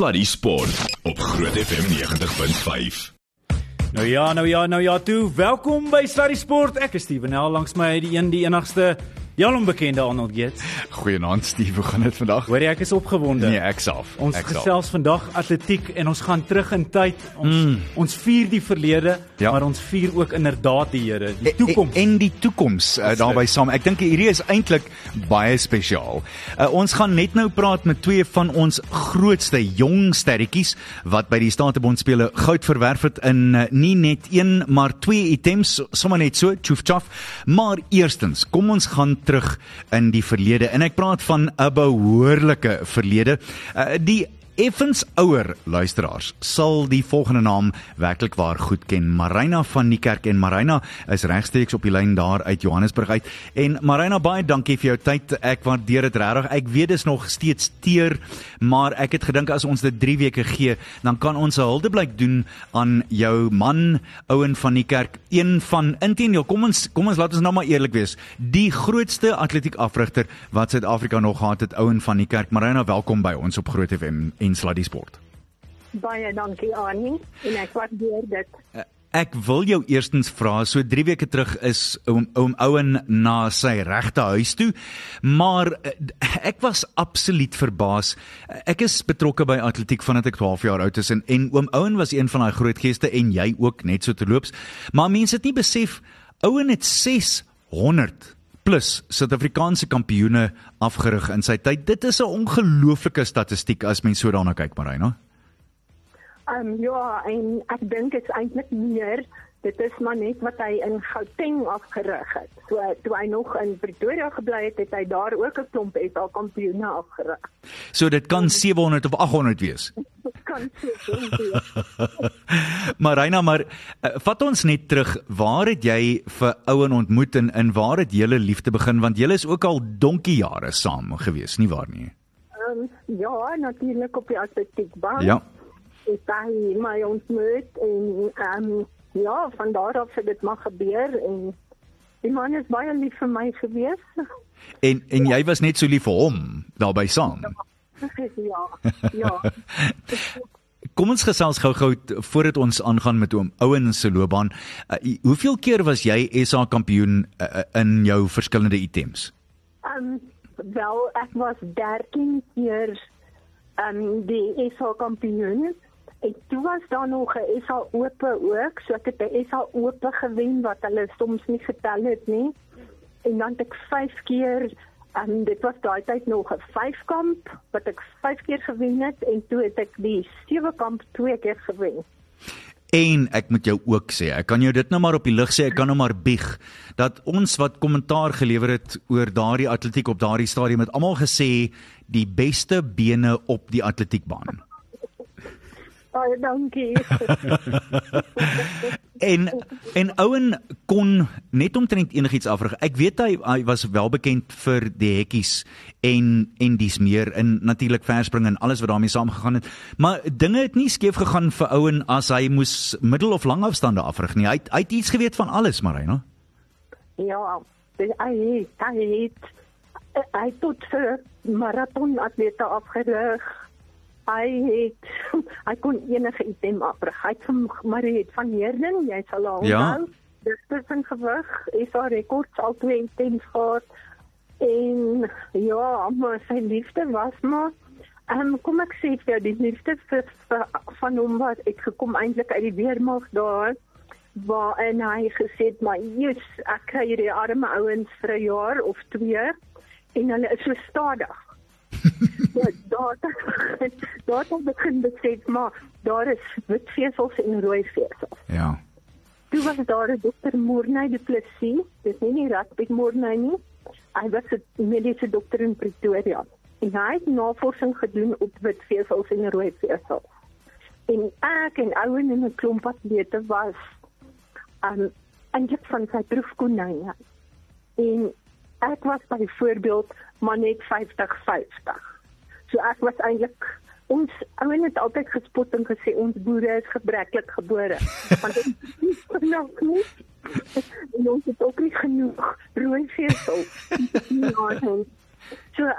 Sluddy Sport op Groot FM 90.5. Nou ja, nou ja, nou ja, toe. Welkom by Sluddy Sport. Ek is Steven Nel langs my die een die enigste die alonbekende Arnold Gates. Goeienaand Steve, hoe gaan dit vandag? Hoor jy ek is opgewonde. Nee, ek self. Ons ek gesels vandag atletiek en ons gaan terug in tyd. Ons mm. ons vier die verlede, ja. maar ons vier ook inderdaad die Here, die toekoms. En, en die toekoms uh, daarbey saam. Ek dink hierdie is eintlik baie spesiaal. Uh, ons gaan net nou praat met twee van ons grootste jong sterretjies wat by die Statebond spele goud verwerf het in uh, nie net een, maar twee items, sommer net so, tjof tjof. Maar eerstens, kom ons gaan terug in die verlede en ek praat van 'n behoorlike verlede. Uh, die effens ouer luisteraars sal die volgende naam werklik waar goed ken. Marina van die kerk en Marina is regstreeks op die lyn daar uit Johannesburg uit. En Marina baie dankie vir jou tyd. Ek waardeer dit regtig. Ek weet dis nog steeds teer, maar ek het gedink as ons dit 3 weke gee, dan kan ons 'n huldeblyk doen aan jou man, ouen van die kerk. Een van intendeel, kom ons kom ons laat ons nou maar eerlik wees. Die grootste atletiek afrigter wat Suid-Afrika nog gehad het, ouen van die kerk. Marina, welkom by ons op Groot FM en Sluddy Sport. Baie dankie Annie en ek waardeer dit. Uh, ek wil jou eerstens vra, so 3 weke terug is oom oom Ouen na sy regte huis toe, maar uh, ek was absoluut verbaas. Ek is betrokke by atletiek vandat ek 12 jaar oud is en, en oom Ouen was een van daai groot geeste en jy ook net so terloops. Maar mense het nie besef Ouen het 600 plus Suid-Afrikaanse kampioene afgerig in sy tyd. Dit is 'n ongelooflike statistiek as mens so daarna kyk, Marina. Ehm um, ja, en ek dink dit is eintlik meer dit is maar net wat hy in Gauteng afgerig het. So toe hy nog in Pretoria gebly het, het hy daar ook 'n klomp SA kampioene afgerig. So dit kan 700 of 800 wees. kan seker. maar Reina, maar uh, vat ons net terug. Waar het jy vir ouen ontmoet en in waar het julle liefde begin want julle is ook al donkie jare saam gewees, nie waar nie? Ehm um, ja, natuurlik op die atletiekbaan. Ja. Ek het my ontmoet en ehm um, ja, van daar af het dit maar gebeur en die man is baie lief vir my gewees. En en jy was net so lief vir hom daarbey saam. Ja. Ja. Kom ons gesels gou-gou voordat ons aangaan met oom Ouen se loopbaan. Uh, hoeveel keer was jy SA kampioen uh, in jou verskillende items? Ehm um, wel, ek was 13 keer ehm um, die SA kampioen. En toe was daar nog 'n SA Ope ook, so ek het 'n SA Ope gewen wat hulle soms nie getel het nie. En dan het ek 5 keer en dit was daai tyd nog 'n 5 kamp wat ek 5 keer gewen het en toe het ek die 7 kamp 2 keer gewen. En ek moet jou ook sê, ek kan jou dit nou maar op die lig sê, ek kan nou maar bieg dat ons wat kommentaar gelewer het oor daardie atletiek op daardie stadium het almal gesê die beste bene op die atletiekbaan. Baie dankie. en en Owen kon net omtrent enigiets afrig. Ek weet hy, hy was wel bekend vir die hekkies en en dis meer in natuurlik verspring en alles wat daarmee saamgegaan het. Maar dinge het nie skeef gegaan vir Owen as hy moes middel of lang afstande afrig nie. Hy het, hy het iets geweet van alles, Marina. Ja, hy het, hy het hy tot vir maraton atlete afgerig hy het hy kon enige item afrig. Hy het van Marie het van Heerden, jy sal al ja. onthou. Dis tussen gewig, is haar rekord al twee items gehad. En ja, maar sy liefde was maar um, kom ek sê vir die liefde vir, vir van hom wat ek gekom eintlik uit die weermag daar waar en hy gesê maar jy's ek kry hierdie arme ouens vir 'n jaar of twee en hulle is so stadig ja, daar daar het begin besef maar daar is wit vesels en rooi vesels. Ja. Toe was daar 'n dokter Morney de Plessis, dis nie nie Radpiet Morney nie. Hy was 'n mediese dokter in Pretoria. En hy het navorsing gedoen op wit vesels en rooi vesels. En ek en ouen in 'n klomp atlete was aan um, eintlik van sy proefkonyne. En ek was byvoorbeeld maar net 50 50. So ek was eintlik ons ouens het altyd gespot en gesê ons boere is gebreklik gebore. Want dit is genoeg nie. En ons het ook nie genoeg rooi vesel. so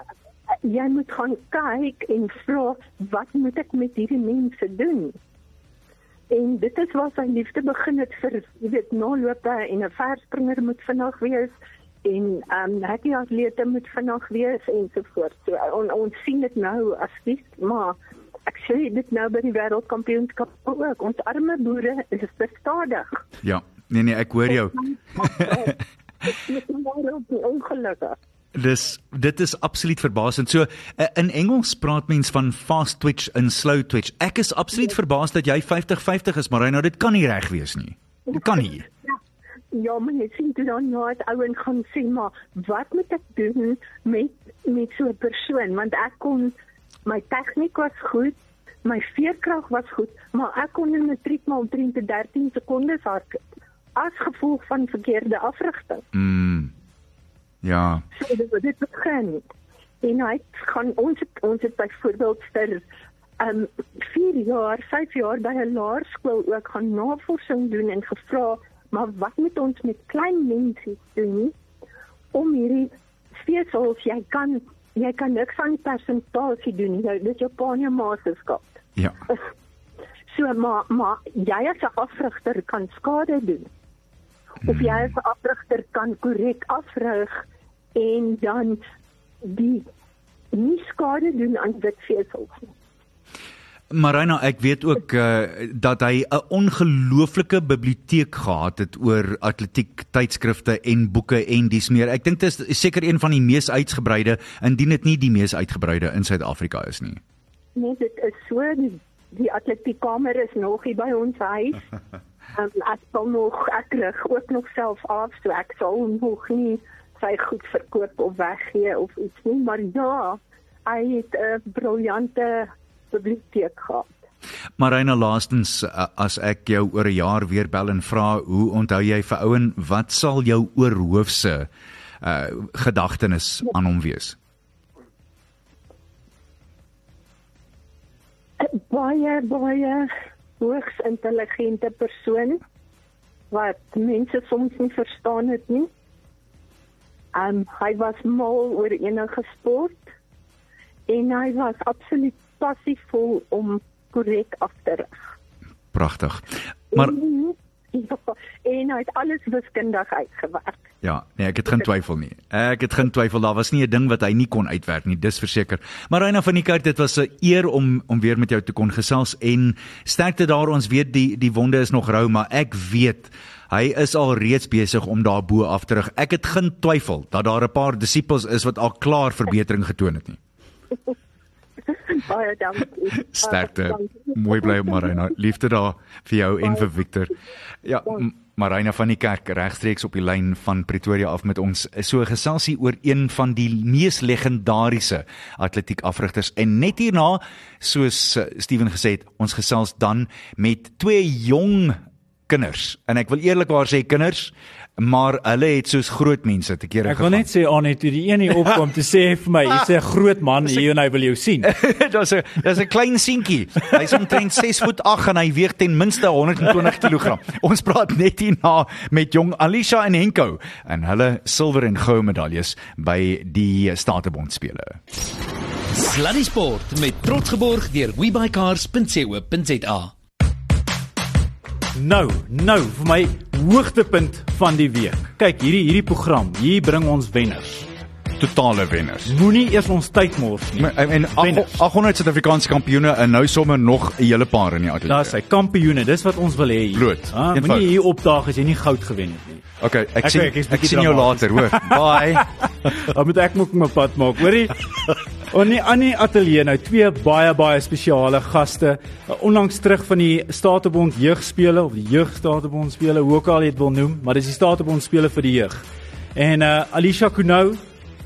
jy moet gaan kyk en vra wat moet ek met hierdie mense doen? En dit is waar sy liefde begin het vir jy weet nalope en 'n verspringer moet vinnig wees en ehm um, hockey atlete moet vinnig wees en so on, ons sien dit nou as dis maar ek sê dit nou by die wêreldkampioenskap ook. Ons arme boere is bestadig. Ja. Nee nee, ek hoor jou. Dit is ongelukkig. Dis dit is absoluut verbasend. So uh, in Engels praat mens van fast twitch en slow twitch. Ek is absoluut verbaas dat jy 50-50 is, maar nou dit kan nie reg wees nie. Dit kan nie. Ja, maar jy sien dit dan nou uit ouen gaan sê maar wat moet ek doen met met so 'n persoon want ek kon my tegniek was goed, my veerkrag was goed, maar ek kon in matriek maar omtrent 13 sekondes hardloop as gevolg van verkeerde afrigting. Mm. Ja. So dit dit begin. En hy gaan ons het, ons het byvoorbeeld vir um 4 jaar, 5 jaar by 'n laerskool ook gaan navorsing doen en gevra maar wat moet ons met klein mense doen om hierdie spesiaals jy kan jy kan niks aan die persentasie doen jy dis jou pa en jou ma se skuld. Ja. So maar maar jy as 'n afrigter kan skade doen. Of jy as 'n afrigter kan korrek afrig en dan die nie skade doen aan dit spesiaals nie Marina, ek weet ook uh, dat hy 'n ongelooflike biblioteek gehad het oor atletiek tydskrifte en boeke en dis meer. Ek dink dit is seker een van die mees uitgebreide, indien dit nie die mees uitgebreide in Suid-Afrika is nie. Nee, dit is so die, die atletiekkamer is nog hier by ons huis. Um, ek sal nog ek rig ook nog self af, so ek sal nog nie sy goed verkoop of weggee of iets nie, maar ja, hy het 'n briljante biblioteek gehad. Marina laastens as ek jou oor 'n jaar weer bel en vra hoe onthou jy vir ouen wat sal jou oorhoofse uh gedagtenis aan hom wees? Baie baie hoogs intelligente persoon wat mense soms nie verstaan het nie. Um hy was mal oor enige sport en hy was absoluut passievol om korrek af te rig. Pragtig. Maar en, ja, en hy het alles wiskundig uitgewerk. Ja, nee, ek het geen twyfel nie. Ek het geen twyfel daar was nie 'n ding wat hy nie kon uitwerk nie, dis verseker. Maar Reina van die kerk, dit was 'n eer om om weer met jou te kon gesels en sterkte daar ons weet die die wonde is nog rou, maar ek weet hy is al reeds besig om daarbo af te rig. Ek het geen twyfel dat daar 'n paar disippels is wat al klaar verbetering getoon het nie. Baie dankie. Sterkte. Mooi bly Marina. Liefde daar vir jou en vir Victor. Ja, Marina van die kerk regstreeks op die lyn van Pretoria af met ons. So geselsie oor een van die mees legendariese atletiek afrigters en net hierna soos eh, Steven gesê het, ons gesels dan met twee jong kinders. En ek wil eerlikwaar sê kinders, maar hulle het soos groot mense te kere gegaan. Ek wil net sê aan net toe die een hier opkom te sê vir my, hy's 'n groot man hier en hy wil jou sien. Daar's 'n daar's 'n klein seentjie. Hy's omtrent 6 voet 8 en hy weeg ten minste 120 kg. Ons praat net hierna met jong Alisha en Henko en hulle silwer en goue medaljes by die Statebond spele. Sluddy Sport met trots geborg deur webycars.co.za. Nou, nou vir my hoogtepunt van die week. Kyk, hierdie hierdie program, hier bring ons wenners. Totale wenners. Moenie eers ons tyd mors nie. En, en ach- 800 Suid-Afrikaanse kampioene en nou sommer nog 'n hele paar in die atletiek. Daar's hy kampioene, dis wat ons wil hê. Bloot, Ah. Moenie hier opdaag as jy nie goud gewen het nie. Okay, ek, Ek sien ek ek bietjie sien jou later, hoor. Bye. Dan moet ek moet my pad maak, hoorie? En nie aan die ateljee nou twee baie baie spesiale gaste. Onlangs terug van die Statebond jeugspele of die jeugstatebond spele, hoe ook al jy dit wil noem, maar dis die Statebond spele vir die jeug. En uh Alisha Kunou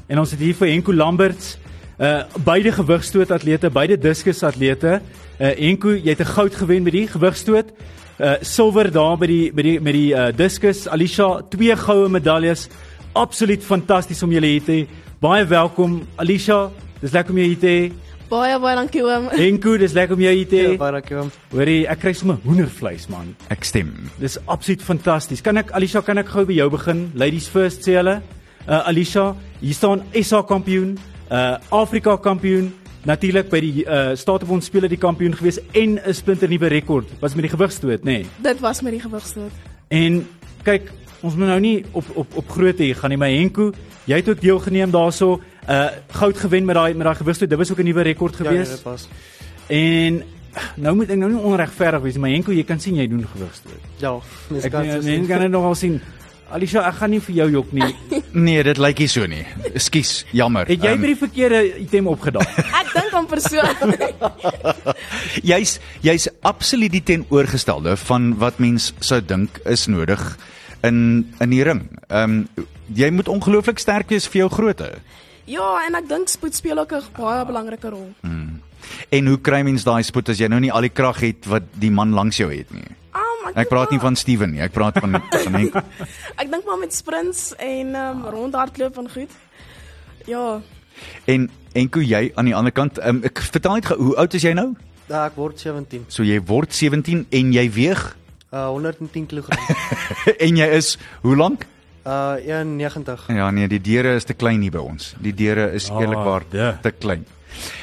en ons het hier vir Henko Lamberts, uh beide gewigstoot atlete, beide diskus atlete. Uh Henko, jy het 'n goud gewen met die gewigstoot. Uh silwer daar by die by die met die uh diskus. Alisha, twee goue medaljes. Absoluut fantasties om julle hier te hê. Baie welkom Alisha. Dis lekker om jou hier te hê. Baie baie dankie oom. Henko, dis lekker om jou hier te hê. Ja, baie dankie oom. Hoorie, ek kry sommer hoendervleis man. Ek stem. Dis absoluut fantasties. Kan ek Alisha, kan ek gou by jou begin? Ladies first sê hulle. Uh Alisha, hier staan SA kampioen, uh Afrika kampioen, natuurlik by die uh Statebond spele die kampioen gewees en 'n splinter nuwe rekord was met die gewigstoot, nê. Nee. Dit was met die gewigstoot. En kyk, ons moet nou nie op op op grootte hier gaan nie, my Henko, jy het ook deelgeneem daarso, uh goud gewen met daai met daai gewigstoot. Dit was ook 'n nuwe rekord Ja, nee, gewees. dit was. en nou moet ek nou nie onregverdig wees, maar Henko, jy kan sien jy doen gewigstoot. Ja, mens Ek kan so mens kan dit nogal sien. Alisha, ek gaan nie vir jou jok nie. Nee, dit lyk nie so nie. Ekskuus, jammer. Het jy Ehm, by die verkeerde item opgedaag? Ek dink aan persoon. Jy's jy's absoluut die teenoorgestelde van wat mens sou dink is nodig in in die ring. Ehm um, jy moet ongelooflik sterk wees vir jou grootte. ja, en ek dink spoed speel ook 'n baie belangrike rol. En hoe kry mens daai spoed as jy nou nie al die krag het wat die man langs jou het nie? Um, Ek praat nie van Steven nie, ek praat van van Henk. Ek dink maar met sprints en um, rondhardloop en goed. Ja, En Enko jy aan die ander kant, um, ek vertel net hoe oud is jy nou? Ja, ek word 17. So jy word 17 en jy weeg Uh 110 kg. en jy is hoe lank? Uh 190. Ja nee, die deure is te klein hier by ons. Die deure is Ah, eerlikwaar de. te klein.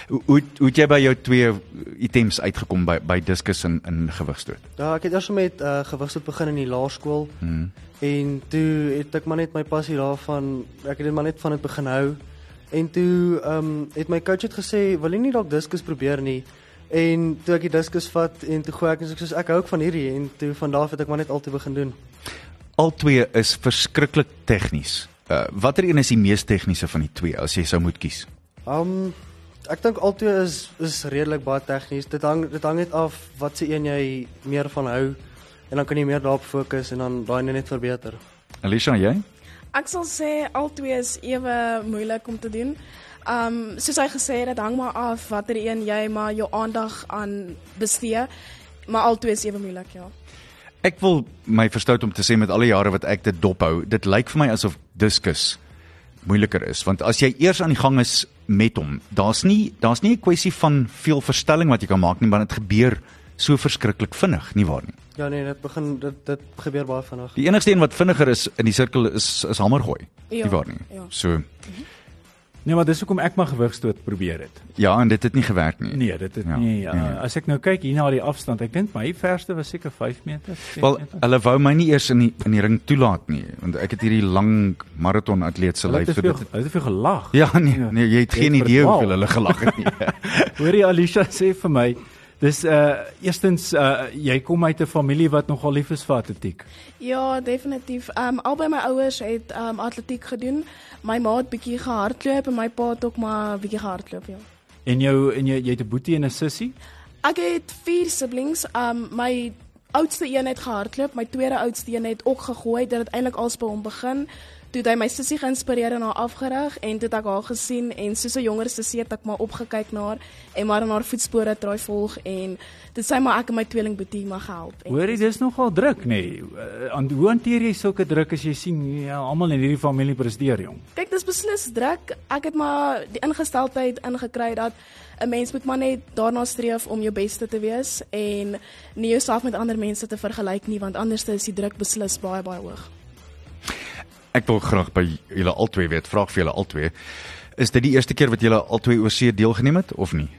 Hoe hoe het jy by jou twee items uitgekom by by diskus en in gewigstoot? Ja, ek het eers met uh gewigstoot begin in die laerskool. Hmm. En toe het ek maar net my passie daarvan, ek het dit maar net van dit begin hou. En toe ehm um, het my coach het gesê, "Wil jy nie dalk diskus probeer nie?" En toe ek die diskus vat en toe gooi ek en ek sê ek hou ook van hierdie en toe van daar het ek maar net altyd begin doen. Al twee is verskriklik tegnies. Uh watter een is die mees tegniese van die twee as jy sou moet kies? Um ek dink albei is is redelik baie tegnies. Dit hang dit hang net af wat se een jy meer van hou en dan kan jy meer daarop fokus en dan daai net verbeter. Alicia, jy? ek sal sê al twee is ewe moeilik om te doen. Um soos hy gesê het, dit hang maar af watter een jy maar jou aandag aan bestee. Maar al twee is ewe moeilik, ja. Ek wil my verstout om te sê met alle jare wat ek dit dophou, dit lyk vir my asof diskus moeiliker is want as jy eers aan die gang is met hom, daar's nie daar's nie 'n kwessie van veel verstelling wat jy kan maak nie, maar dit gebeur so verskriklik vinnig, nie waar nie? Ja nee, dit begin dit dit gebeur baie vinnig. Die enigste een wat vinniger is in die sirkel is is hamergooi, Ja, nie waar nie? ja. So Nee, maar dis hoekom ek maar gewigstoot probeer het. ja, en dit het nie gewerk nie. Nee, dit het Ja, nie uh, nee. as ek nou kyk hier na die afstand, ek dink my verste was seker 5 meter. 6 Wel, hulle wou my nie eers in die in die ring toelaat nie, want ek het hierdie lang maraton atleet se lyf veel, dit. hulle het te veel gelag. Ja, nee, nee, jy het geen idee hoeveel hulle gelag het nie. Hoorie Alicia sê vir my, dis uh eerstens uh jy kom uit 'n familie wat nogal lief is vir atletiek. Ja, definitief. Um albei my ouers het um atletiek gedoen. My ma het bietjie gehardloop en my pa het ook maar bietjie gehardloop, ja. En jou en jy jy het 'n boetie en 'n sussie? Ek het vier siblings. Um my oudste een het gehardloop, my tweede oudste een het ook gegooi. Dit het eintlik als by hom begin. Toe hy my sussie geïnspireer en haar afgerig en toe het ek haar gesien en soos 'n jonger sussie het ek maar opgekyk na haar en maar in haar voetspore try volg en dit sê maar ek en my tweeling boetie maar gehelp. En Hoorie, dis nogal druk, nê. Nee. Uh, hoe hanteer jy sulke druk as jy sien ja, almal in hierdie familie presteer, jong? Kyk, dis beslis druk. Ek het maar die ingesteldheid ingekry dat 'n mens moet maar net daarna streef om jou beste te wees en nie jouself met ander mense te vergelyk nie, want anders is die druk beslis baie baie hoog. Ek wil graag by julle albei weet, vraag vir julle albei. Is dit die eerste keer wat julle albei see deelgeneem het of nie?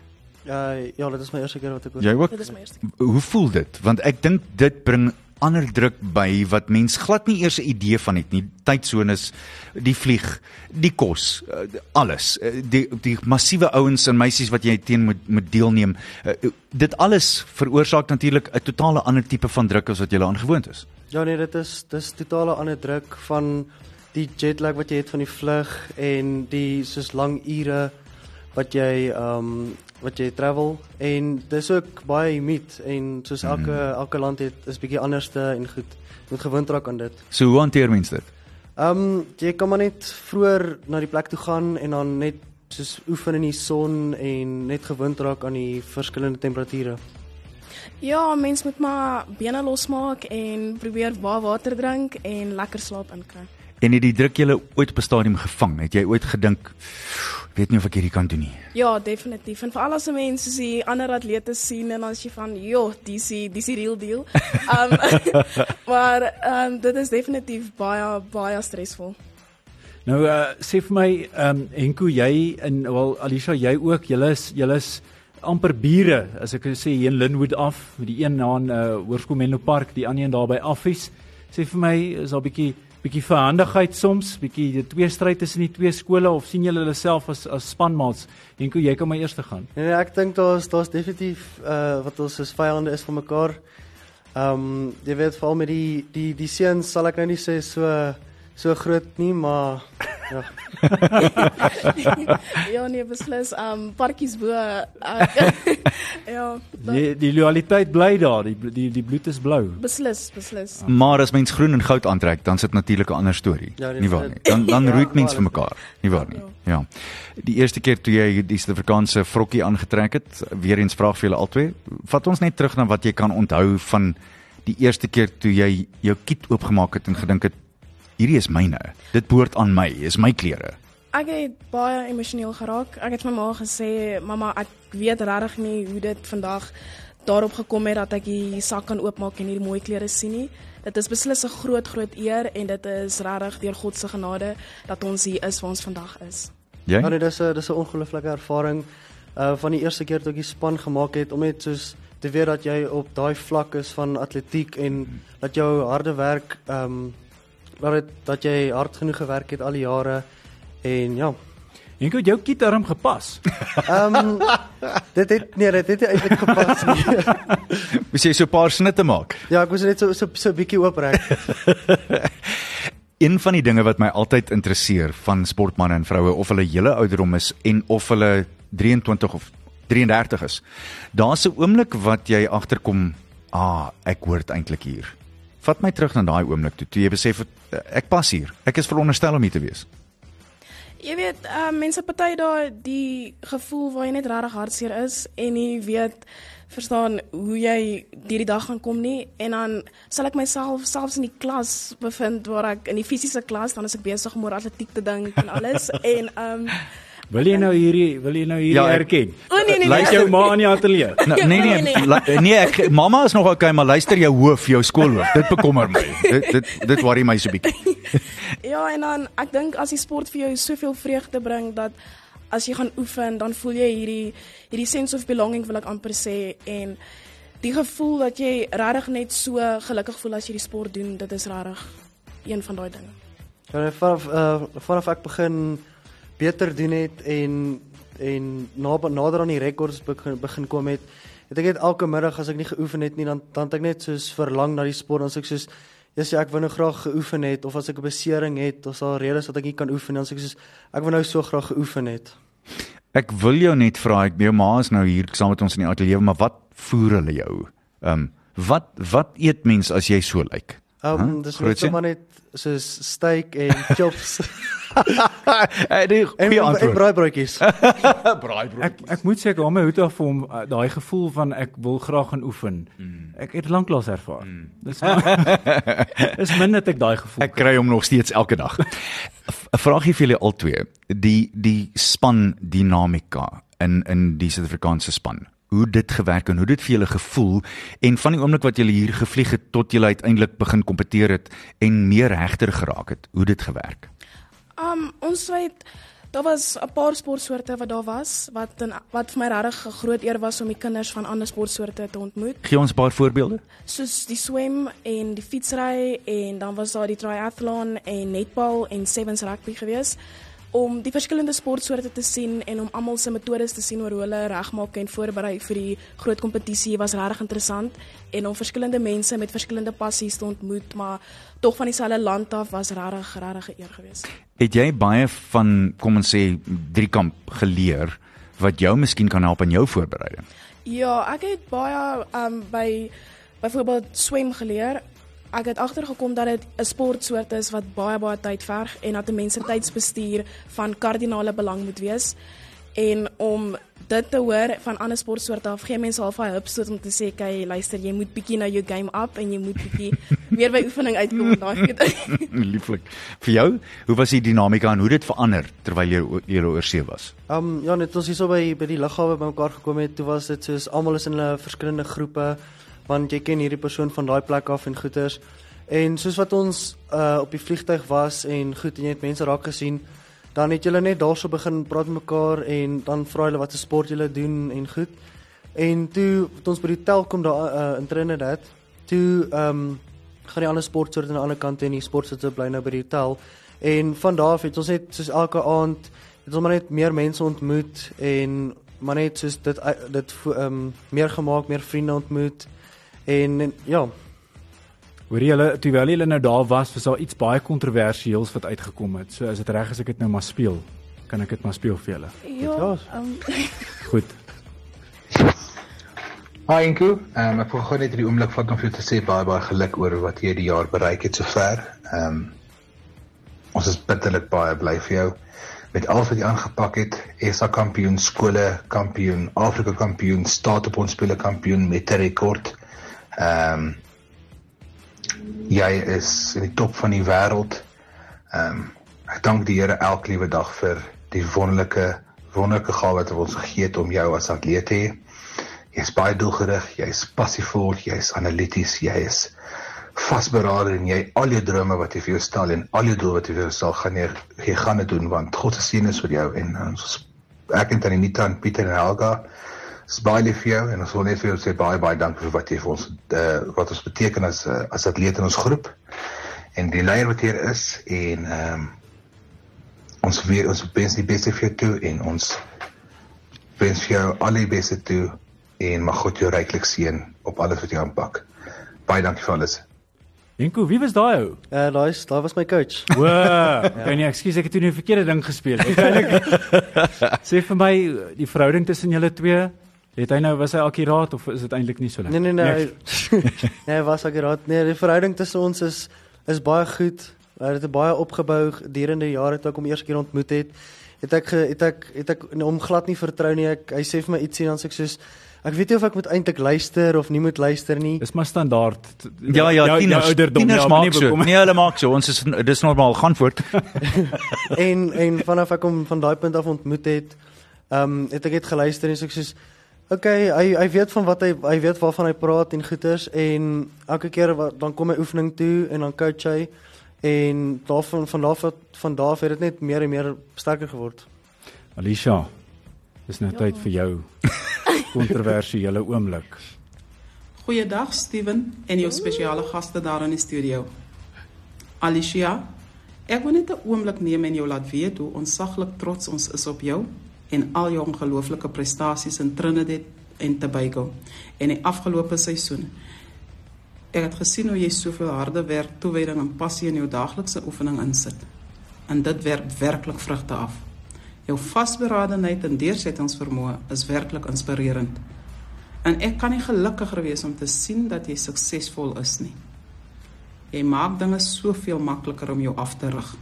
Ja, ja, dit is my eerste keer wat ek oor. Jy ook? Dit is my eerste. Hoe voel dit? Want ek dink dit bring ander druk by wat mens glad nie eers 'n idee van het nie. Tydsones, die vlieg, die kos, eh, alles, eh, die die massiewe ouens en meisies wat jy teen moet moet deelneem. Eh, Dit alles veroorsaak natuurlik 'n totale ander tipe van druk as wat jy aan gewoond is. Ja nee, dit is dis totale ander druk van die jetlag wat jy het van die vlug en die soos lang ure wat jy ehm um, wat jy travel en dis ook baie humid en soos elke mm. elke land het is bietjie anderste en goed moet gewoond raak aan dit. So hoe hanteer mens dit? Ehm um, jy kan maar net vroeër na die plek toe gaan en dan net soos oefen in die son en net gewoond raak aan die verskillende temperature. Ja, mens moet maar bene losmaak en probeer baie water drink en lekker slaap inkry. En het die druk julle ooit op 'n stadium gevang? Het jy ooit gedink, "Ek weet nie of ek hierdie kan doen nie." Ja, definitief. En veral as 'n mens soos die ander atlete sien en dan as jy van, "Jo, dis die dis die real deal." Um maar um dit is definitief baie baie stresvol. Nou uh, sê vir my ehm um, Henko jy en wel Alisha jy ook julle is julle is amper bure as ek sê hier in Linwood af met die een na in uh, Hoërskool Menlo Park die ander een daar by Affies. Sê vir my is daar 'n bietjie bietjie verhandigheid soms, bietjie die twee stryd tussen die twee skole of sien julle hulle self as as spanmaats? Henko jy kan maar eers te gaan. Nee, nee ek dink daar's daar's definitief uh wat ons as vyande is van mekaar. Ehm um, jy weet veral met die die die seuns sal ek nou nie sê so so groot nie, maar ja. ja, nee, beslis. Um parkies bo. Uh, ja, Die die loyaliteit bly daar, die die die bloed is blou. beslis, beslis. Maar as mens groen en goud aantrek, dan sit natuurlik 'n ander storie. Ja, nee, nie waar nie. Dan dan Ja, roet mens vir mekaar, nie waar nie. Ja. Die eerste keer toe jy die Suid-Afrikaanse vrokkie aangetrek het, weer eens vraag vir julle albei, vat ons net terug na wat jy kan onthou van die eerste keer toe jy jou kit oopgemaak het en gedink het hierdie is myne. Dit behoort aan my, is my klere. Ek het baie emosioneel geraak. Ek het vir my ma gesê, "Mamma, ek weet regtig nie hoe dit vandag daarop gekom het dat ek die sak kan oopmaak en hierdie mooi klere sien nie. Dit is beslis 'n groot groot eer en dit is regtig deur God se genade dat ons hier is waar ons vandag is." Jy? Ja nee, dis 'n dis 'n ongelooflike ervaring uh van die eerste keer toe ek die span gemaak het om net soos te weet dat jy op daai vlak is van atletiek en dat jou harde werk ehm um, dat dit dat jy hard genoeg gewerk het al die jare en ja. Henko het jou kietarm gepas. Ehm um, dit het nee, dit het nie eintlik gepas nie. Moet jy so 'n paar snitte maak? ja, ek moes net so so so 'n bietjie ooprek. Een van die dinge wat my altyd interesseer van sportmense en vroue of hulle hele ouderdom is en of hulle 23 of 33 is. Daar's 'n oomblik wat jy agterkom, ah, ek hoort eintlik hier. Vat my terug na daai oomblik toe, toe jy besef het, eh, ek pas hier. Ek is veronderstel om hier te wees. Jy weet, uh, mense party daar die gevoel waar jy net regtig hartseer is en jy weet verstaan hoe jy hierdie dag gaan kom nie en dan sal ek myself selfs in die klas bevind waar ek in die fisiese klas dan is ek besig om oor atletiek te dink en alles en um Wil jy nou hierdie wil jy nou hierdie Ja, erken? O nee nee nee. Lyk jou ma in die ateljee. Nou, nee nee, Nee, nee. nee, ek mamma is nog okay, maar luister jou hoof, jou skoolhoof. Dit bekommer my. Dit dit dit worry my so bietjie. Ja, en dan ek dink as die sport vir jou soveel vreugde bring dat as jy gaan oefen, dan voel jy hierdie hierdie sense of belonging wil ek amper sê en die gevoel dat jy regtig net so gelukkig voel as jy die sport doen, dit is regtig een van daai dinge. Ja, vanaf uh, vanaf ek begin beter doen het en en na, nader aan die rekords begin begin kom het, het ek net elke middag as ek nie geoefen het nie, dan dan het ek net soos verlang na die sport, dan sê ek soos Ja, sê ek wou nou graag geoefen het of as ek 'n besering het of daar redes dat ek nie kan oefen dan sê ek soos ek wou nou so graag geoefen het. Ek wil jou net vra, ek jou ma is nou hier saam met ons in die ateljee, maar wat voer hulle jou? Ehm um, wat wat eet mens as jy so lyk? Ehm um, Huh? dis net sommer net soos steak en chops Eh, die en, goeie en antwoord. braaibroodjies. Ek ek moet sê ek hou my hoed af vir hom uh, daai gevoel van ek wil graag gaan oefen. Ek het lanklaas ervaar. Dis Dis min dat ek daai gevoel Ek kry hom nog steeds elke dag. 'n Vraagie vir julle albei. Die die span dinamika in in die Suid-Afrikaanse span. Hoe dit gewerk en hoe dit vir julle gevoel en van die oomblik wat julle hier gevlieg het tot julle uiteindelik begin kompeteer het en meer regter geraak het. Hoe dit gewerk. Um ons het daar was 'n paar sportsoorte wat daar was wat in, wat vir my regtig 'n groot eer was om die kinders van ander sportsoorte te ontmoet. Gee ons 'n paar voorbeelde. soos die swem en die fietsry en dan was daar die triathlon en netbal en sevens rugby gewees om die verskillende sportsoorte te sien en om almal se metodes te sien oor hoe hulle regmaak en voorberei vir die groot kompetisie was regtig interessant en om verskillende mense met verskillende passies te ontmoet maar tog van dieselfde land af was regtig regtig 'n eer geweest. Het jy baie van kom ons sê driekamp geleer wat jou miskien kan help in jou voorbereiding? Ja, ek het baie um by byvoorbeeld swem geleer. Ek het agtergekom dat dit 'n sportsoort is wat baie baie tyd verg en dat 'n mens se tydsbestuur van kardinale belang moet wees. En om dit te hoor van ander sportsoorte af, gee mense half 'n hupstoot om te sê, "Kyk, luister, jy moet bietjie nou jou game up en jy moet bietjie meer by oefening uitkom en daai goed." Lieflik. Vir jou, hoe was die dinamika en hoe dit verander terwyl jy jy oor see was? Ehm um, ja, net ons hierso by by die lughawe bymekaar gekom het, toe was dit soos almal is in hulle verskillende groepe want jy ken hierdie persoon van daai plek af en goeters. En soos wat ons uh op die vliegtyg was en goed en jy het mense raak gesien, dan het julle net daarso begin praat met mekaar en dan vra hulle wat 'n sport julle doen en goed. En toe het ons by die tel kom daar uh, in Trinidad, toe ehm um, gaan die ander sportsoorte aan die ander kant en die sportsoorte bly nou by die tel. En van daar af het ons net soos elke aand het ons maar net meer mense ontmoet en maar net soos dit dit ehm um, meer gemaak, meer vriende ontmoet. En, en ja, Hoor jy hulle terwyl hulle nou daar was, was daar iets baie kontroversieels wat uitgekom het. So is dit reg as ek dit nou maar speel? Kan ek dit maar speel vir julle? Ja. Um, Goed. Hi Inko, um, ek wil gou net hierdie oomblik vat om vir jou te sê baie baie geluk oor wat jy die jaar bereik het sover. Ehm um, ons is bitterlik baie bly vir jou met alles wat jy aangepak het. SA kampioen, skole kampioen, Afrika kampioen, staat op ons spele kampioen met 'n rekord. Ehm um, jy is in die top van die wêreld. Ehm um, ek dank die Here elke liewe dag vir die wonderlike wonderlike gawe wat hy ons gegee het om jou as atleet te hê. Jy's baie doelgerig, jy's passievol, jy's analities, jy is vasberade en jy al jou drome wat jy vir jou stel en al jou doel wat jy vir jou stel gaan jy, jy gaan dit doen want God se seën is vir jou en ons ek en Tanita en Pieter en Helga is baie lief vir jou en ons wil net vir jou sê baie baie dankie vir wat jy vir ons uh, wat ons beteken as uh, as atleet in ons groep en die leier wat hier is en ehm um, ons weer ons wens die beste vir jou toe en ons wens vir jou al die beste toe en mag God jou ryklik seën op alles wat jy aanpak. Baie dankie vir alles. Enko, wie was daai ou? uh, daai daai was my coach. O, okay, nee, ekskuus, ek het toe 'n verkeerde ding gespeel. Uiteindelik sê vir my die verhouding tussen julle twee Het hy nou was hy akuraat of is dit eintlik nie so lekker? Nee nee nee. nee, hy was akuraat. Nee, die verhouding tussen ons is is baie goed. Hy het baie opgebou gedurende jare toe ek hom eers keer ontmoet het. Het ek het ek het ek hom glad nie vertrou nie. Ek hy sê vir my ietsie dan sê ek soos ek weet nie of ek moet eintlik luister of nie moet luister nie. Dis maar standaard. Ja ja, tieners, tieners maak so. Nee, hulle maak so. Ons is dis normaal gaan voort. en en vanaf ek hom van daai punt af ontmoet het, ehm um, het ek net geluister en so ek soos Okay, hy hy weet van wat hy hy weet waarvan hy praat en goeters en elke keer wat dan kom hy oefening toe en dan coach hy en daarvan van daar van daar het dit net meer en meer sterker geword. Alicia, dis nou ja. tyd vir jou kontroversiële oomblik. Goeiedag Steven en jou spesiale gaste daar in die studio. Alicia, ek wil net 'n oomblik neem en jou laat weet hoe onsaglik trots ons is op jou en al jou ongelooflike prestasies in Trinidad en Tobago en die afgelope seisoen. Ek het gesien hoe jy soveel harde werk, toewyding en passie in jou daaglikse oefening insit. En dit werk werklik vrugte af. Jou vasberadenheid en deursettingsvermoë is werklik inspirerend. En ek kan nie gelukkiger wees om te sien dat jy suksesvol is nie. Jy maak dinge soveel makliker om jou af te rig.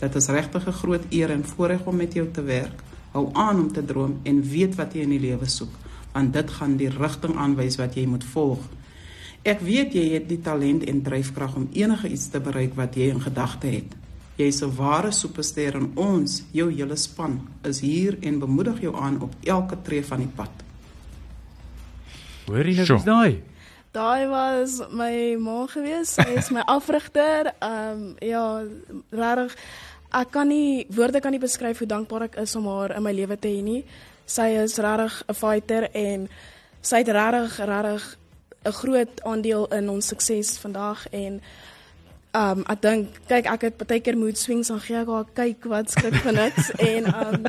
Dit is regtig 'n groot eer en voorreg om met jou te werk. Hou aan om te droom en weet wat jy in die lewe soek, want dit gaan die rigting aanwys wat jy moet volg. Ek weet jy het die talent en dryfkrag om enige iets te bereik wat jy in gedagte het. Jy is 'n ware superster en ons, jou hele span, is hier en bemoedig jou aan op elke tree van die pad. Hoorie nou, dis daai. Daai was my ma gewees. Sy is my afrigter. Ehm um, ja, regtig ek kan nie woorde kan nie beskryf hoe dankbaar ek is om haar in my lewe te hê nie. Sy is regtig 'n fighter en sy het regtig regtig 'n groot aandeel in ons sukses vandag en um ek dink kyk ek het baie keer mood swings en gee ek haar kyk wat skrik vir niks en um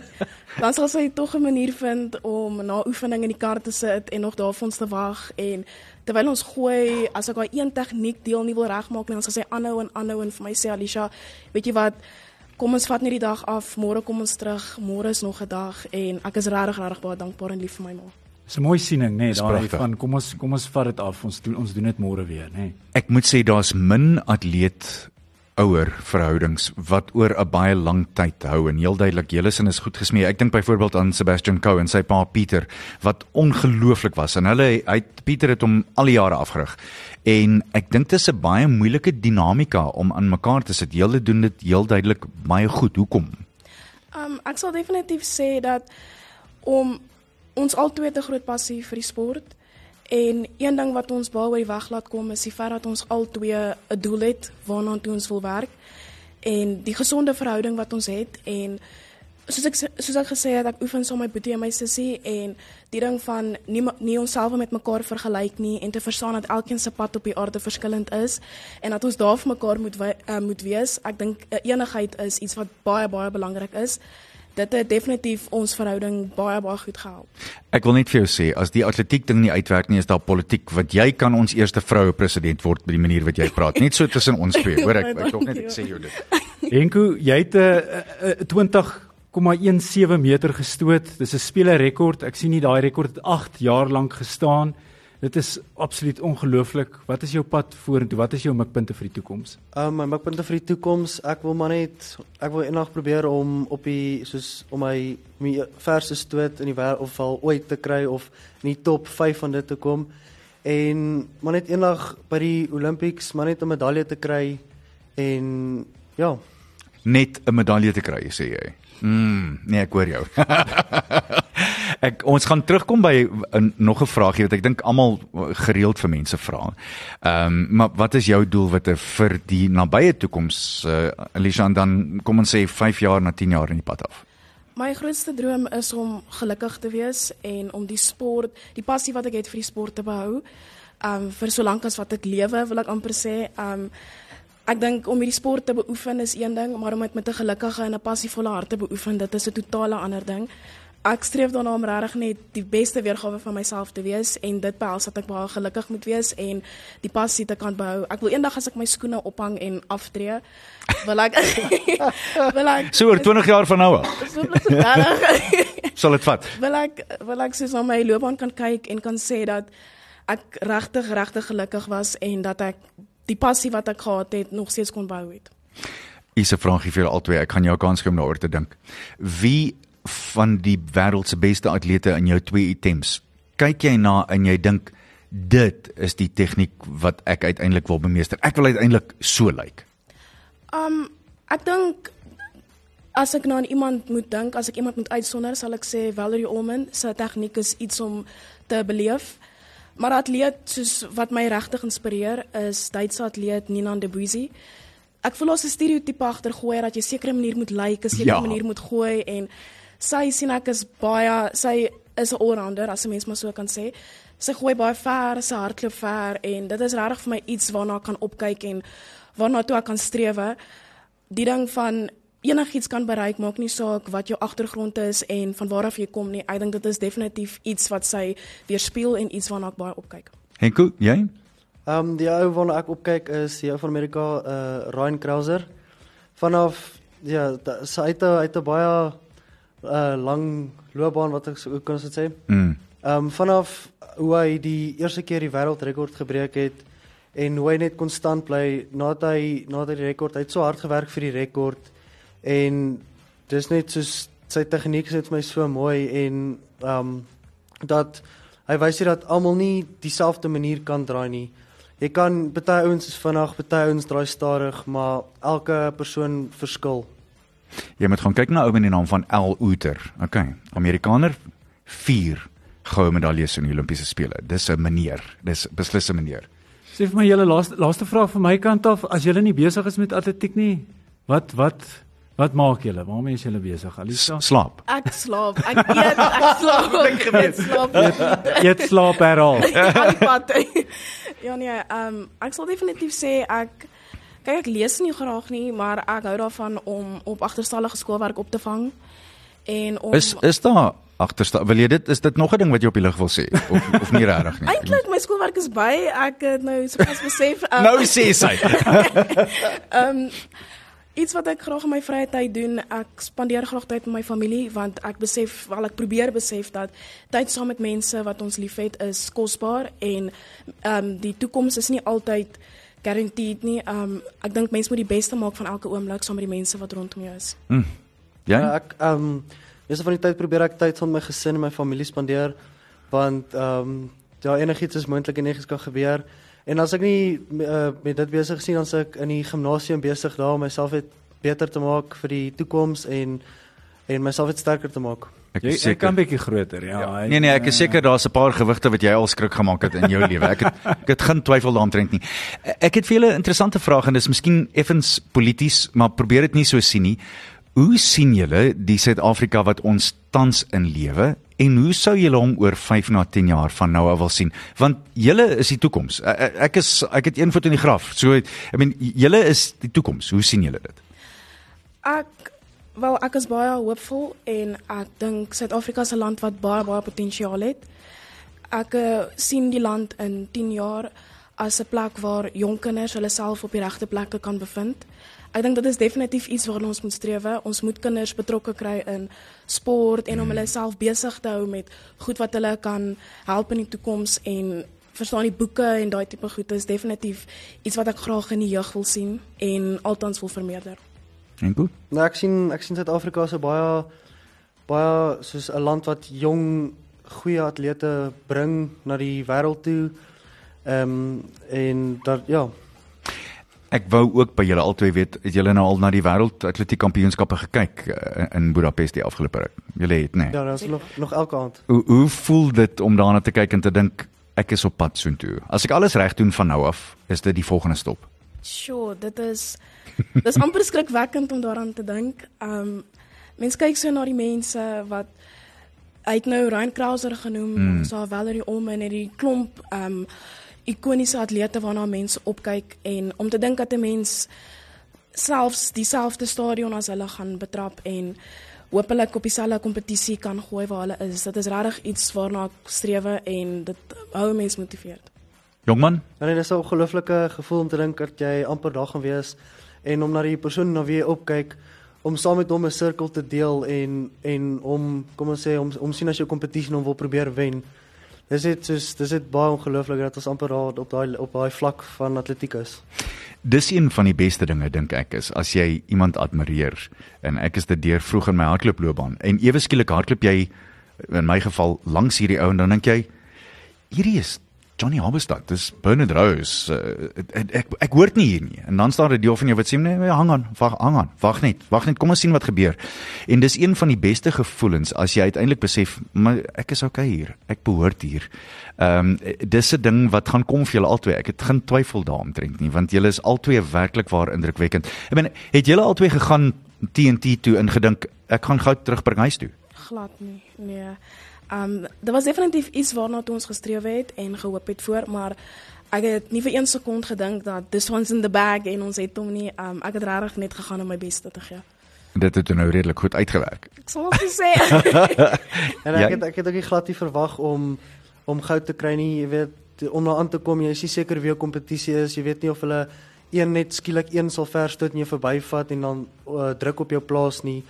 dan sal sy tog 'n manier vind om na oefening in die kar te sit en nog daar vir ons te wag en terwyl ons gooi as ek haar een tegniek deel nie wil regmaak nie dan sal sy aanhou en aanhou en vir my sê Alicia weet jy wat kom ons vat net die dag af, môre kom ons terug, môre is nog 'n dag en ek is regtig regtig baie dankbaar en lief vir my ma. Dis 'n mooi siening, nê, nee, daai van kom ons kom ons vat dit af. Ons doen ons doen dit môre weer, nê. Nee. Ek moet sê daar's min atleet ouer verhoudings wat oor 'n baie lang tyd hou en heel duidelik julle sin is goed gesmee. Ek dink byvoorbeeld aan Sebastian Coe en sy pa Pieter wat ongelooflik was en hulle hy Pieter het hom al die jare afgerig. En ek dink dit is 'n baie moeilike dinamika om aan mekaar te sit. Julle doen dit heel duidelik baie goed. Hoekom? Um ek sal definitief sê dat om ons albei 'n groot passie vir die sport En een ding wat ons baie weg laat kom is die feit dat ons albei 'n doel het waarna toe ons wil werk en die gesonde verhouding wat ons het en soos ek soos ek gesê het ek oefen saam met my boetie en my sussie en die ding van nie nie onsself met mekaar vergelyk nie en te verstaan dat elkeen se pad op die aarde verskillend is en dat ons daar vir mekaar moet uh, moet wees. Ek dink uh, enigheid is iets wat baie baie belangrik is dit het definitief ons verhouding baie baie goed gehelp. Ek wil net vir jou sê as die atletiek ding nie uitwerk nie is daar politiek wat jy kan ons eerste vroue president word by die manier wat jy praat. Net so tussen ons twee. Hoor ek ek dog net ek sê jou dit. Enko, jy het 'n 20,17 meter gestoot. Dis 'n spelerrekord. Ek sien nie daai rekord het 8 jaar lank gestaan. Dit is absoluut ongelooflik. Wat is jou pad vorentoe? Wat is jou mikpunte vir die toekoms? Um my mikpunte vir die toekoms, ek wil maar net ek wil eendag probeer om op die soos om my my verse stoot in die wêreld of val ooit te kry of in die top 5 van dit te kom en maar net eendag by die Olympics maar net 'n medalje te kry en ja, net 'n medalje te kry, sê jy. Mm, nee, ek hoor jou. ek ons gaan terugkom by in, nog 'n vraagie wat ek dink almal gereeld vir mense vra. Ehm, um, maar wat is jou doelwitte vir die nabye toekoms? Uh, Alicia dan kom ons sê 5 jaar na 10 jaar in die pad af. My grootste droom is om gelukkig te wees en om die sport, die passie wat ek het vir die sport te behou. Ehm um, vir solank as wat ek lewe, wil ek amper sê, ehm um, Ek dink om hierdie sport te beoefen is een ding, maar om dit met 'n gelukkige en 'n passievolle hart te beoefen, dit is 'n totale ander ding. Ek streef daarna om regtig net die beste weergawe van myself te wees en dit behels dat ek baie gelukkig moet wees en die passie te kan behou. Ek wil eendag as ek my skoene ophang en aftree, wil ek wil ek So oor 20 jaar van nou af. Sal dit vat? Wil ek wil ek soos na my loopbaan kan kyk en kan sê dat ek regtig regtig gelukkig was en dat ek die passie wat ek gehad het nog steeds kon bou het. Is 'n vraagie vir albei. Ek kan jou kans gee om daaroor te dink. Wie van die wêreld se beste atlete in jou twee items kyk jy na en jy dink dit is die tegniek wat ek uiteindelik wil bemeester. Ek wil uiteindelik so lyk. Like. Um ek dink as ek nou aan iemand moet dink, as ek iemand moet uitsonder, sal ek sê Valerie Olman se tegniek is iets om te beleef. Maar atleet soos wat my regtig inspireer is Duitse atleet Nina de Buzy. Ek voel ons 'n stereotipe agtergooi dat jy sekere manier moet lyk, 'n sekere ja. manier moet gooi en sy sien ek is baie sy is 'n allrounder as 'n mens maar so kan sê. Sy gooi baie ver, sy hardloop ver en dit is regtig vir my iets waarna ek kan opkyk en waarna toe ek kan strewe. Die ding van enigiets kan bereik, maak nie saak wat jou agtergrond is en van waar af jy kom nie. Ek dink dit is definitief iets wat sy weerspieël en iets waarna ek baie opkyk. Henko, jy? Ehm um, die ou waarna ek opkyk is die ou van Amerika, uh Ryan Krauser. Vanaf ja, sy het uit 'n baie uh lang loopbaan wat ek so kan sê. Mm. Um, vanaf hoe hy die eerste keer die wêreldrekord gebreek het en hoe hy net konstant bly nadat hy nadat hy die rekord hy het so hard gewerk vir die rekord en dis net soos sy tegniek is vir my so mooi en um, dat hy wys hier dat almal nie dieselfde manier kan draai nie. Jy kan baie ouens is vinnig, baie ouens draai stadig, maar elke persoon verskil. Jy moet gaan kyk na ou met die naam van L Outer. OK, Amerikaner 4 goue medaljes in die Olimpiese spele. Dis 'n meneer. Dis beslis 'n meneer. Sê vir my julle laaste laaste vraag van my kant af, as julle nie besig is met atletiek nie, wat wat Wat maak julle? Waarmee is julle besig? Alisa? Slaap. Ek slaap. Ek eet, ek slaap. ek eet, slaap. Jy slaap heral. ja nee, ehm um, ek sal definitief sê ek kyk ek lees nie graag nie, maar ek hou daarvan om op agterstallige skoolwerk op te vang. En om Is is daar agterstal wil jy dit is dit nog 'n ding wat jy op die lig wil sê of of nie regtig nie? Eintlik my skoolwerk is by ek het nou sopas besef. Um, nou sê sy. Ehm um, iets wat ek graag in my vrye tyd doen, ek spandeer graag tyd met my familie want ek besef, wel ek probeer besef dat tyd saam met mense wat ons liefhet is kosbaar en ehm um, die toekoms is nie altyd guaranteed nie. Ehm um, ek dink mense moet die beste maak van elke oomblik saam met die mense wat rondom jou is. Mm. Ja, ja ek ehm um, meeste van die tyd probeer ek tyd saam met my gesin en my familie spandeer want ehm um, ja enigiets is moontlik en enigiets kan gebeur. En as ek nie uh, met dit besig sien dan ek in die gimnasium besig daar om myself beter te maak vir die toekoms en en myself sterker te maak. Ek is jy kan seker. bietjie groter, ja. ja. Nee nee, ek is seker daar's 'n paar gewigte wat jy al skrik gemaak het in jou lewe. Ek het ek het geen twyfel daaroor nie. Ek het vir julle 'n interessante vraag en dis miskien effens polities, maar probeer dit nie so sien nie. Hoe sien julle die Suid-Afrika wat ons tans in lewe en hoe sou julle hom oor 5 na 10 jaar van nou af wil sien? Want julle is die toekoms. Ek ek is ek het een voet in die graf. So I mean julle is die toekoms. Hoe sien julle dit? Ek wel ek is baie hoopvol en ek dink Suid-Afrika is 'n land wat baie baie potensiaal het. Ek uh, sien die land in 10 jaar as 'n plek waar jong kinders hulle self op die regte plekke kan bevind. Ek dink dit is definitief iets waarna ons moet streef. Ons moet kinders betrokke kry in sport en om hulle self besig te hou met goed wat hulle kan help in die toekoms en verstaan die boeke en daai tipe goed is definitief iets wat ek graag in die jeug wil sien en altans wil vermeerder. En goed. Nou ek sien ek sien Suid-Afrika 'n baie baie soos 'n land wat jong goeie atlete bring na die wêreld toe. Ehm um, en dat ja, Ek wou ook by julle albei weet, het julle nou al na die wêreld atletiek kampioenskappe gekyk uh, in Budapest die afgelope ruk? Julle het, nê? Nee. ja, daar's nog nog elke aand. Hoe hoe voel dit om daarna te kyk en te dink ek is op pad soontoe? As ek alles reg doen van nou af, is dit die volgende stop. Sure, dit is dis amper skrikwekkend om daaraan te dink. Um mense kyk so na die mense wat hy het nou Ryan Krauser genoem, mm. so Valerie Olman en die klomp um ikoniese atlete waarna mense opkyk en om te dink dat 'n mens selfs dieselfde stadion as hulle gaan betrap en hopelik op dieselfde kompetisie kan gooi waar hulle is. Dit is regtig iets waarna ek strewe en dit hou 'n mens motiveerd. Jongman, En dit is 'n ongelooflike gevoel om te dink dat jy amper daar gaan wees en om na die persoon na wie jy opkyk om saam met hom 'n sirkel te deel en en om kom ons sê om om sien as 'n kompetisie hom wil probeer wen. Dis dit soos dis dit baie ongelooflik dat ons amper daar op daai op daai vlak van atletiek is. dis een van die beste dinge dink ek is as jy iemand admireer en ek is dit deur vroeg in my hardlooploopbaan en ewe skielik hardloop jy in my geval langs hierdie ou en dan dink jy hierdie is Johnny Habestad, dis Bernard Rose. Uh, ek, ek ek hoor nie hier nie. En dan staan 'n deel van jou wat sê nee, nee, hang aan, wag, hang aan. Wag net. Wag net, kom ons sien wat gebeur. En dis een van die beste gevoelens as jy uiteindelik besef, maar ek is okay hier. Ek behoort hier. Ehm um, dis 'n ding wat gaan kom vir julle albei. Ek het geen twyfel daaromtrent nie, want julle is albei werklik waar indrukwekkend. Ek bedoel, het julle albei gegaan TNT toe en gedink ek gaan gou terugbring huis toe? glad nie. Nee. Um dit was definitief iets waarna toe ons gestreef het en gehoop het voor, maar ek het nie vir een sekond gedink dat this one's in the bag en ons het hom nie. Um ek het regtig net gegaan om my bes te gee. Dit het nou redelik goed uitgewerk. Ek sal nog sê. En ek Ja. het ek het ook nie glad nie verwag om om goud te kry nie, jy weet, om daar aan te kom, jy is nie seker wie jou kompetisie is, jy weet nie of hulle een net skielik een sal verstoot en jou verbyvat en dan uh, druk op jou plaas nie.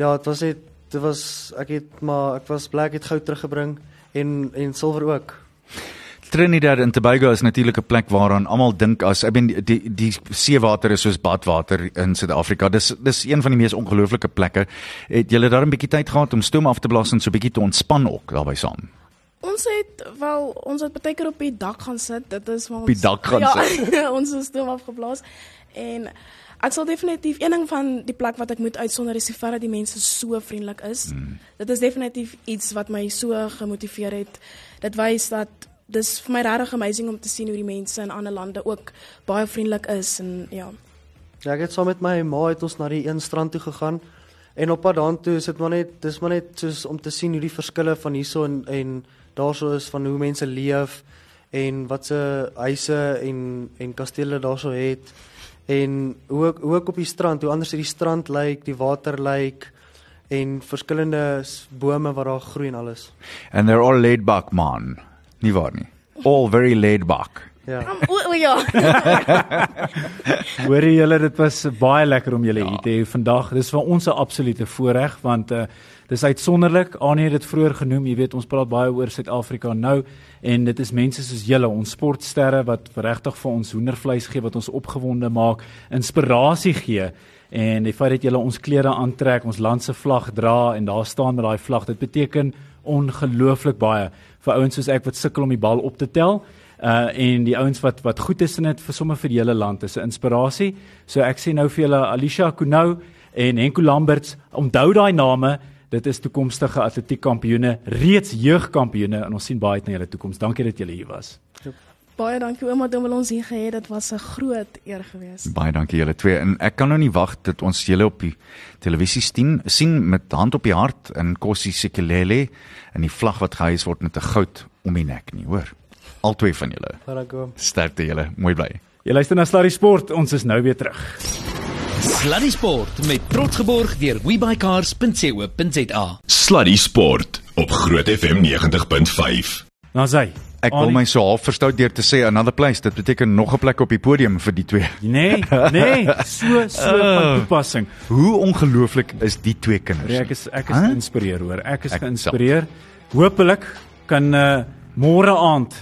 Ja, dit was net dit was ek het maar ek was bly ek het goud teruggebring en en silwer ook. Trinidad en Tobago is natuurlik 'n plek waaraan almal dink as ek bedoel die, die die seewater is soos badwater in Suid-Afrika. Dis dis een van die mees ongelooflike plekke. Het julle daar 'n bietjie tyd gehad om stoom af te blaas en so 'n bietjie te ontspan ook daarbey saam? ons het wel ons het baie keer op die dak gaan sit. Dit is waar ons die dak gaan ja, ons is stoom afgeblaas en ek sal definitief een ding van die plek wat ek moet uitsonder is die feit dat die mense so vriendelik is. Mm. Dit is definitief iets wat my so gemotiveer het. Dit wys dat dis vir my regtig amazing om te sien hoe die mense in ander lande ook baie vriendelik is en ja. Ja, ek het saam met my ma het ons na die een strand toe gegaan en op pad daartoe is dit maar net dis maar net soos om te sien hoe die verskille van hierso en en daarso is van hoe mense leef en wat se huise en en kastele daarso het en hoe ook, hoe ook op die strand, hoe anders die strand lyk, die water lyk en verskillende bome wat daar groei en alles. And they're all laid back man. Nie waar nie. All very laid back. Ja. Um, o, o ja. Hoorie julle, dit was baie lekker om julle hier te hê vandag. Dis vir ons 'n absolute voorreg want uh dis uitsonderlik. Anie het dit vroeër genoem, jy weet ons praat baie oor Suid-Afrika nou en dit is mense soos julle, ons sportsterre wat regtig vir ons hoendervleis gee wat ons opgewonde maak, inspirasie gee. En die feit dat julle ons klere aantrek, ons land se vlag dra en daar staan met daai vlag, dit beteken ongelooflik baie vir ouens soos ek wat sukkel om die bal op te tel uh en die ouens wat wat goed is in dit vir sommer vir die hele land is 'n inspirasie. So ek sê nou vir julle Alicia Kunou en Henko Lamberts, onthou daai name. Dit is toekomstige atletiekkampioene, reeds jeugkampioene en ons sien baie uit na julle toekoms. Dankie dat julle hier was. Baie dankie ouma dat ons hier gehad. Dit was 'n groot eer geweest. Baie dankie julle twee en ek kan nou nie wag dat ons julle op die televisie sien sien met hand op die hart in Kossie Sikelele en die vlag wat gehys word met 'n goud om die nek nie, hoor. Al twee van julle. Baie Sterkte julle, mooi bly. Jy luister na Sluddy Sport. Ons is nou weer terug. Sluddy Sport met trots geborg deur webycars.co.za. Sluddy Sport op Groot FM 90.5. Nou sê Ek wil my so half verstout deur te sê another place. Dit beteken nog 'n plek op die podium vir die twee. Nee, nee, so so van toepassing. Hoe ongelooflik is die twee kinders? Nee, ek is ek is Huh? geïnspireer hoor. Ek is Ek geïnspireer. Hoopelik kan uh, môre aand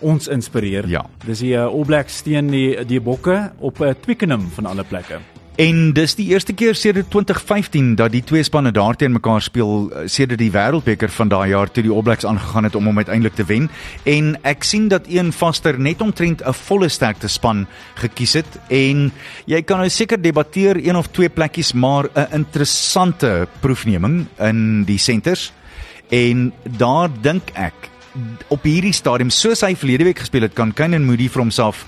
ons inspireer. Ja. Dis die uh, All Blacks teen die die Bokke op 'n uh, Twickenham van alle plekke. En dis die eerste keer sedert 2015 dat die twee spanne daar teen mekaar speel eh, sedert die Wêreldbeker van daai jaar toe die All Blacks aangegaan het om hom uiteindelik te wen. En ek sien dat een vaster net omtrent 'n volle sterkte span gekies het en jy kan nou seker debatteer een of twee plekkies maar 'n interessante proefneming in die senters. En daar dink ek op hierdie stadium soos hy verlede week gespeel het kan Kane Moody vir homself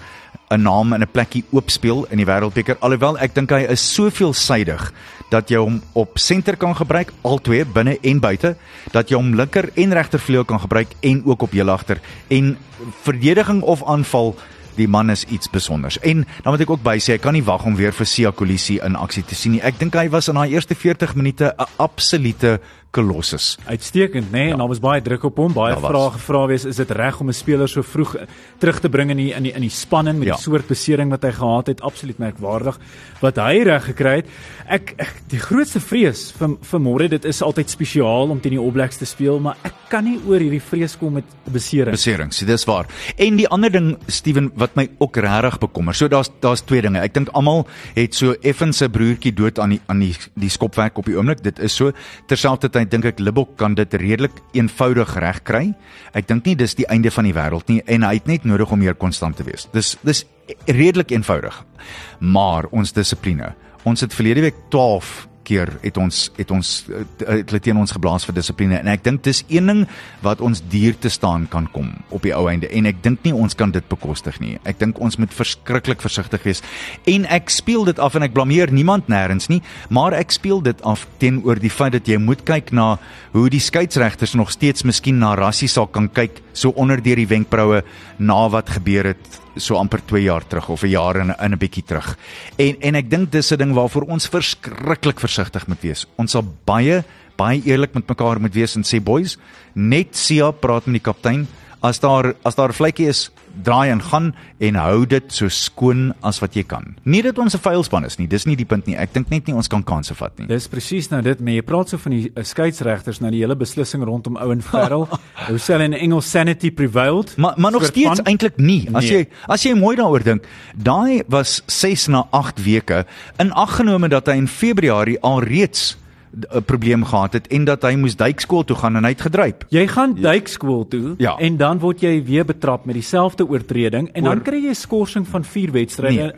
'n naam en 'n plekkie oopspeel in die Wêreldbeker alhoewel ek dink hy is so veelsidig dat jy hom op senter kan gebruik albei binne en buite dat jy hom linker en regter vleuel kan gebruik en ook op heel agter en verdediging of aanval die man is iets spesiaals. En dan moet ek ook by sê ek kan nie wag om weer vir Sia Kolisi in aksie te sien nie. Ek dink hy was in daai eerste 40 minute 'n absolute kolossus. Uitstekend, nê? Nee? Ja. En daar was baie druk op hom, baie vrae gevra wees, is dit reg om 'n speler so vroeg eh, terug te bring in die in die in die spanning met Ja. die soort besering wat hy gehad het? Absoluut merkwaardig wat hy reg gekry het. Ek, ek die grootste vrees vir vir môre, dit is altyd spesiaal om teen die All Blacks te speel, maar ek kan nie oor hierdie vrees kom met besering. beserings. Dis waar. En die ander ding Steven wat my ook regtig bekommer. So daar's daar's twee dinge. Ek dink almal het so effens se broertjie dood aan die aan die die skopwerk op die oomblik. Dit is so. Terselfdertyd dink ek Libbok kan dit redelik eenvoudig regkry. Ek dink nie dis die einde van die wêreld nie en hy het net nodig om meer konstant te wees. Dis dis redelik eenvoudig. Maar ons dissipline. Ons het verlede week 12 keer het ons het ons eh, het hulle teen ons geblaas vir dissipline. En ek dink dis een ding wat ons duur te staan kan kom op die ou einde. En ek dink nie ons kan dit bekostig nie. Ek dink ons moet verskriklik versigtig wees. En ek speel dit af en ek blameer niemand nêrens nie, maar ek speel dit af teenoor die feit dat jy moet kyk na hoe die skeieregters nog steeds miskien na rassie sal kan kyk so onder deur die wenkbroue na wat gebeur het so amper 2 jaar terug of 'n jaar en in 'n bietjie terug. En en ek dink dis 'n ding waarvoor ons verskriklik versigtig moet wees. Ons sal baie baie eerlik met mekaar moet wees en sê boys, net Sia praat met die kaptein as daar as daar 'n vletjie is, draai en gaan en hou dit so skoon as wat jy kan. Nie dat ons 'n vuilspan is nie, dis nie die punt nie. Ek dink net nie ons kan kansse vat nie. Dis presies nou dit, maar jy praat so van die uh, skeieregters nou die hele beslissing rondom Owen Farrell. Hoe sê hulle in Engels sanity prevailed? Maar maar nog steeds eintlik nie. As Nee. jy as jy mooi daaroor dink, daai was 6 na 8 weke in aggenome dat hy in Februarie alreeds 'n probleem gehad het en dat hy moes duikskool toe gaan en hy het gedryp. Jy gaan duikskool toe Ja. en dan word jy weer betrap met dieselfde oortreding en dan Oor- kry jy 'n skorsing van 4 wedstryde.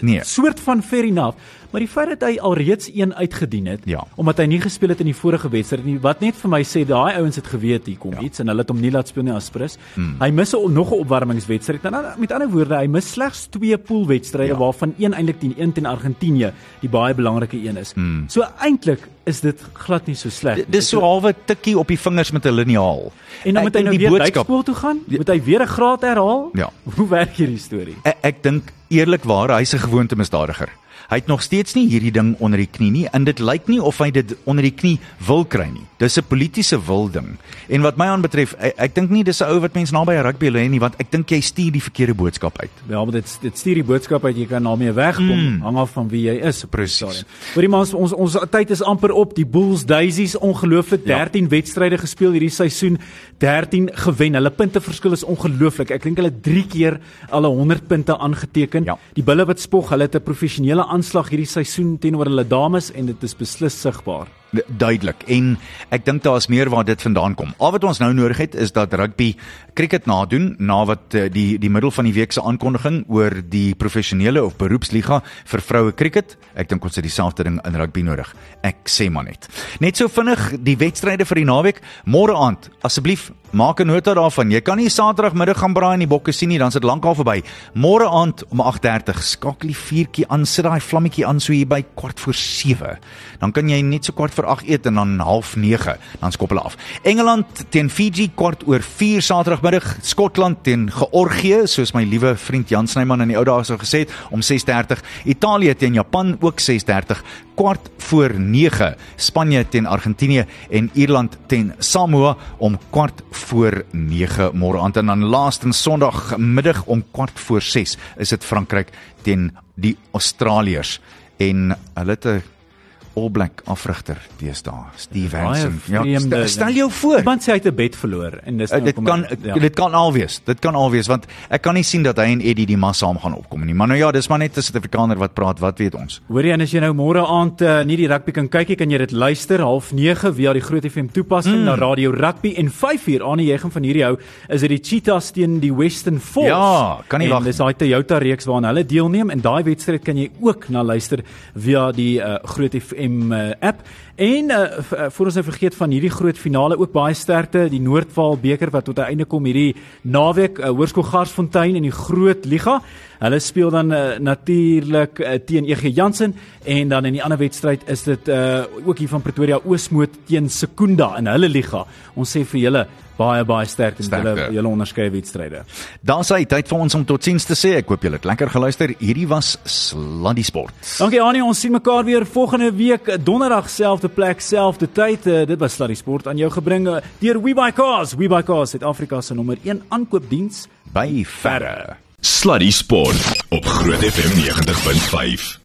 Nee. Soort van fair enough, maar die feit dat hy alreeds een uitgedien het Ja. omdat hy nie gespeel het in die vorige wedstryd nie, wat net vir my sê daai ouens het geweet hier kom ja. iets en hulle het hom nie laat speel nie as Prins. Hmm. Hy mis 'n nog 'n opwarmingswedstryd. Nou met ander woorde, hy mis slegs twee poolwedstryde ja. waarvan een eintlik teen een teen Argentinië die baie belangrike een is. Hmm. So eintlik is dit glad nie so sleg. nie. Dis so halwe tikkie op die vingers met 'n liniaal. En dan moet hy nou weer die duikskool toe gaan? Moet hy weer 'n graad herhaal? Ja. Hoe werk hierdie storie? Ek, ek dink eerlikwaar hy's 'n gewoonte misdadiger. Hy het nog steeds nie hierdie ding onder die knie nie en dit lyk nie of hy dit onder die knie wil kry nie. Dis 'n politieke wil ding. En wat my aanbetref, ek, ek dink nie dis 'n ou wat mens naby 'n rugby lê nie, want ek dink jy stuur die verkeerde boodskap uit. Ja, maar dit dit stuur die boodskap uit jy kan daarmee wegkom, mm. hang af van wie jy is. die Presies. stadion. Hoorie maar ons ons ons tyd is amper op. Die Bulls Daisies ongelooflik Ja. 13 wedstryde gespeel hierdie seisoen, 13 gewen. Hulle punteverskil is ongelooflik. Ek dink hulle het 3 keer al 100 punte aangeteken. Ja. Die Bulle wat spog, hulle het 'n professionele aanslag hierdie seisoen teenoor hulle dames en dit is beslis sigbaar. Duidelik en ek dink daar is meer waar dit vandaan kom. Al wat ons nou nodig het is dat rugby cricket nadoen na wat uh, die die middel van die week se aankondiging oor die professionele of beroepsliga vir vroue cricket. Ek dink ons het dieselfde ding in rugby nodig. Ek sê maar net. Net so vinnig die wedstryde vir die naweek. Môre aand, asseblief maak 'n nota daarvan. Jy kan nie Saterdagmiddag gaan braai in die bokke sien nie, dan is dit lankal verby. Môre aand om 8:30 skakel die vuurtjie aan, sit daai vlammetjie aan so hier by kwart voor 7. Dan kan jy net so kwart voor 8 eet en dan half 9 dan skop hulle af. Engeland teen Fiji kwart oor 4 Saterdagmiddag, Skotland teen Georgië, soos my liewe vriend Jan Snyman in die ou dae sou gesê het, om 6:30. Italië teen Japan ook 6:30 kwart voor 9 Spanje teen Argentinië en Ierland teen Samoa om kwart voor 9 môre aand. En dan laaste Sondag middag om kwart voor 6 is dit Frankryk teen die Australiërs. En hulle het 'n All Black afrigter deesdae, Steve Hansen. Ja, vreemde, stel jou voor. Iemand sê hy het 'n bed verloor en dis Uh, dit kom- kan ja. dit kan al wees. Dit kan al wees want ek kan nie sien dat hy en Eddie die mas saam gaan opkom nie. Maar nou ja, dis maar net 'n Suid-Afrikaner wat praat, wat weet ons. Hoor jy en as jy nou môre aand uh, nie die rugby kan kyk nie, kan jy dit luister half 9 via die Groot FM toepassing mm. na Radio Rugby en 5uur aan die Jegem van hierdie hou is dit die Cheetahs teen die Western Force. Ja, kan nie wag Dis daai Toyota reeks waaraan hulle deelneem en daai wedstryd kan jy ook na luister via die uh, Groot FM uh, app. En uh, uh, voor ons nou vergeet van hierdie groot finale ook baie sterkte die Noordwaal beker wat tot 'n einde kom hierdie naweek uh, Hoërskool Garsfontein in die Groot Liga. Hulle speel dan uh, natuurlik uh, teen EG Jansen en dan in die ander wedstryd is dit uh, ook hier van Pretoria Oosmoed teen Sekunda in hulle liga. Ons sê vir julle baie baie sterk in julle julle onderskeie wedstryde. Sê hy tyd vir ons om totsiens te sê. Ek hoop julle het lekker geluister. Hierdie was Sluddy Sport. Dankie Annie, ons sien mekaar weer volgende week eh, donderdag selfde plek, selfde tyd. Uh, dit was Sluddy Sport aan jou gebring uh, deur WeBuyCars. WeBuyCars Suid-Afrika se nommer 1 aankoopdiens by verre. Sluddy Sport op Groot FM 90.5.